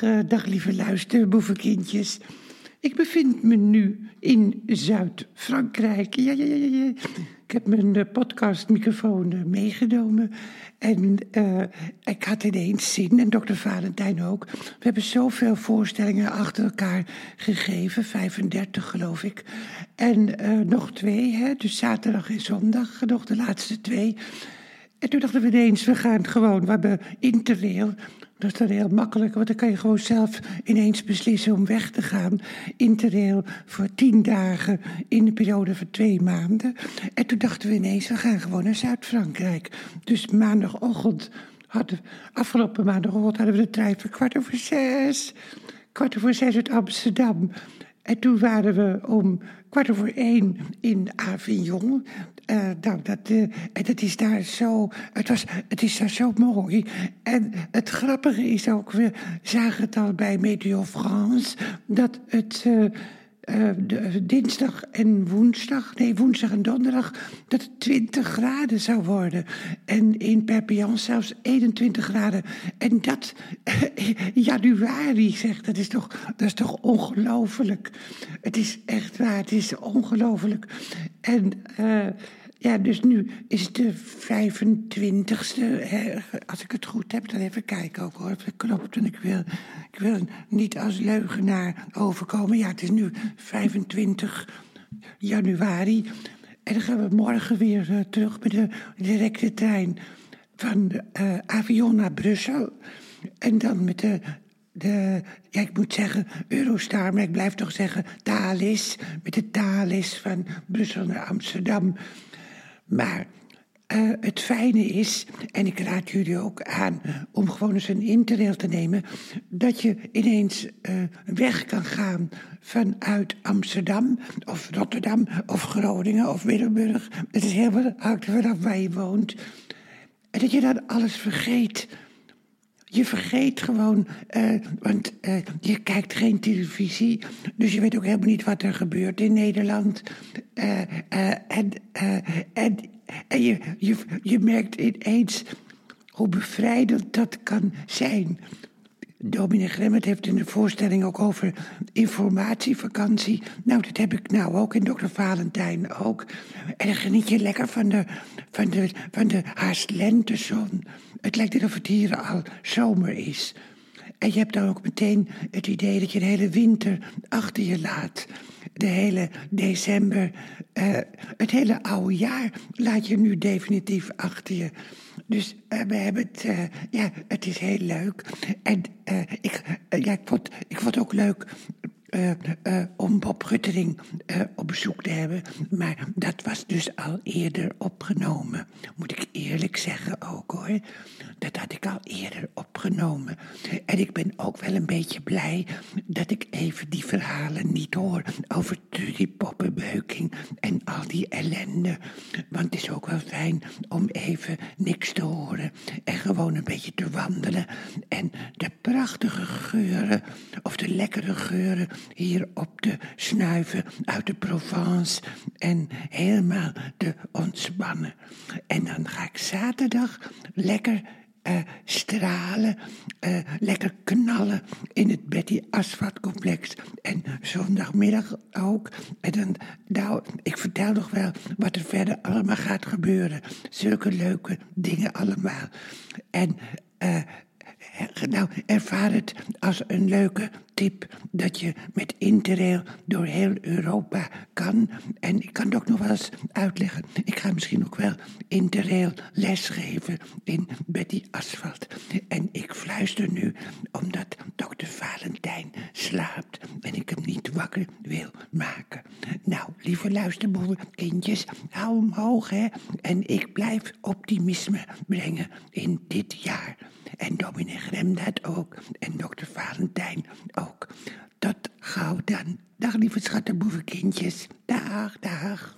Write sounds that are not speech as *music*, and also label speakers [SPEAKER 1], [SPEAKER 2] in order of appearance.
[SPEAKER 1] Dag, dag lieve luisterboevenkindjes. Ik bevind me nu in Zuid-Frankrijk. Ja, ja, ja, ja. Ik heb mijn uh, podcastmicrofoon uh, meegenomen. En ik had ineens zin, en dokter Valentijn ook. We hebben zoveel voorstellingen achter elkaar gegeven. 35, geloof ik. En nog twee, hè, dus zaterdag en zondag. Nog de laatste twee. En toen dachten we ineens, we gaan gewoon, we hebben interrail. Dat is dan heel makkelijk, want dan kan je gewoon zelf ineens beslissen om weg te gaan. Interrail voor tien dagen in een periode van twee maanden. En toen dachten we ineens, we gaan gewoon naar Zuid-Frankrijk. Dus maandagochtend hadden, afgelopen maandagochtend hadden we de trein van kwart over zes. Kwart over zes uit Amsterdam. En toen waren we om kwart over één in Avignon. Uh, nou, dat, uh, en het is daar zo, het, was, het is daar zo mooi. En het grappige is ook, we zagen het al bij Météo France, dat het uh, de, dinsdag en woensdag, nee, woensdag en donderdag, dat het 20 graden zou worden. En in Perpignan zelfs 21 graden. En dat *laughs* januari, zegt, dat is toch, dat is toch ongelooflijk. Het is echt waar, het is ongelooflijk. En ja, dus nu is het de 25ste. Als ik het goed heb, dan even kijken ook hoor. Of het klopt. En ik wil, ik wil niet als leugenaar overkomen. Ja, het is nu 25 januari. En dan gaan we morgen weer uh, terug met de directe trein van uh, Avion naar Brussel. En dan met de de, ja, ik moet zeggen Eurostar, maar ik blijf toch zeggen Thalys. Met de Thalys van Brussel naar Amsterdam. Maar uh, het fijne is, en ik raad jullie ook aan om gewoon eens een interrail te nemen, dat je ineens uh, weg kan gaan vanuit Amsterdam of Rotterdam of Groningen of Middelburg. Het is heel hangt vanaf waar je woont. En dat je dan alles vergeet. Je vergeet gewoon, uh, want uh, je kijkt geen televisie, dus je weet ook helemaal niet wat er gebeurt in Nederland. Uh, en en, en je, je, je merkt ineens hoe bevrijdend dat kan zijn. Dominee Gremmet heeft in de voorstelling ook over informatievakantie. Nou, dat heb ik nou ook en dokter Valentijn ook. En dan geniet je lekker van de, van de, van de haast lentezon. Het lijkt alsof het hier al zomer is. En je hebt dan ook meteen het idee dat je de hele winter achter je laat. De hele december, uh, het hele oude jaar laat je nu definitief achter je. Dus uh, we hebben het, uh, ja, het is heel leuk. En ik, ja, vond, ik vond het ook leuk om Bob Ruttering op bezoek te hebben. Maar dat was dus al eerder opgenomen. Moet ik eerlijk zeggen hoor. Dat had ik al eerder opgenomen. En ik ben ook wel een beetje blij dat ik even die verhalen niet hoor. Over die poppenbeuking en al die ellende. Want het is ook wel fijn om even niks te horen. En gewoon een beetje te wandelen. En prachtige geuren, of de lekkere geuren hier op te snuiven uit de Provence en helemaal te ontspannen. En dan ga ik zaterdag lekker uh, stralen, uh, lekker knallen in het Betty Asphalt complex. En zondagmiddag ook. En dan, nou, ik vertel nog wel wat er verder allemaal gaat gebeuren. Zulke leuke dingen allemaal. En nou, ervaar het als een leuke tip dat je met Interrail door heel Europa kan. En ik kan het ook nog wel eens uitleggen. Ik ga misschien ook wel Interrail lesgeven in Betty Asphalt. En ik fluister nu omdat dokter Valentijn slaapt en ik hem niet wakker wil maken. Lieve luisterboeren, kindjes, hou hem hoog, hè. En ik blijf optimisme brengen in dit jaar. En dominee Grem dat ook. En dokter Valentijn ook. Tot gauw dan. Dag lieve schattenboevenkindjes. Dag, dag.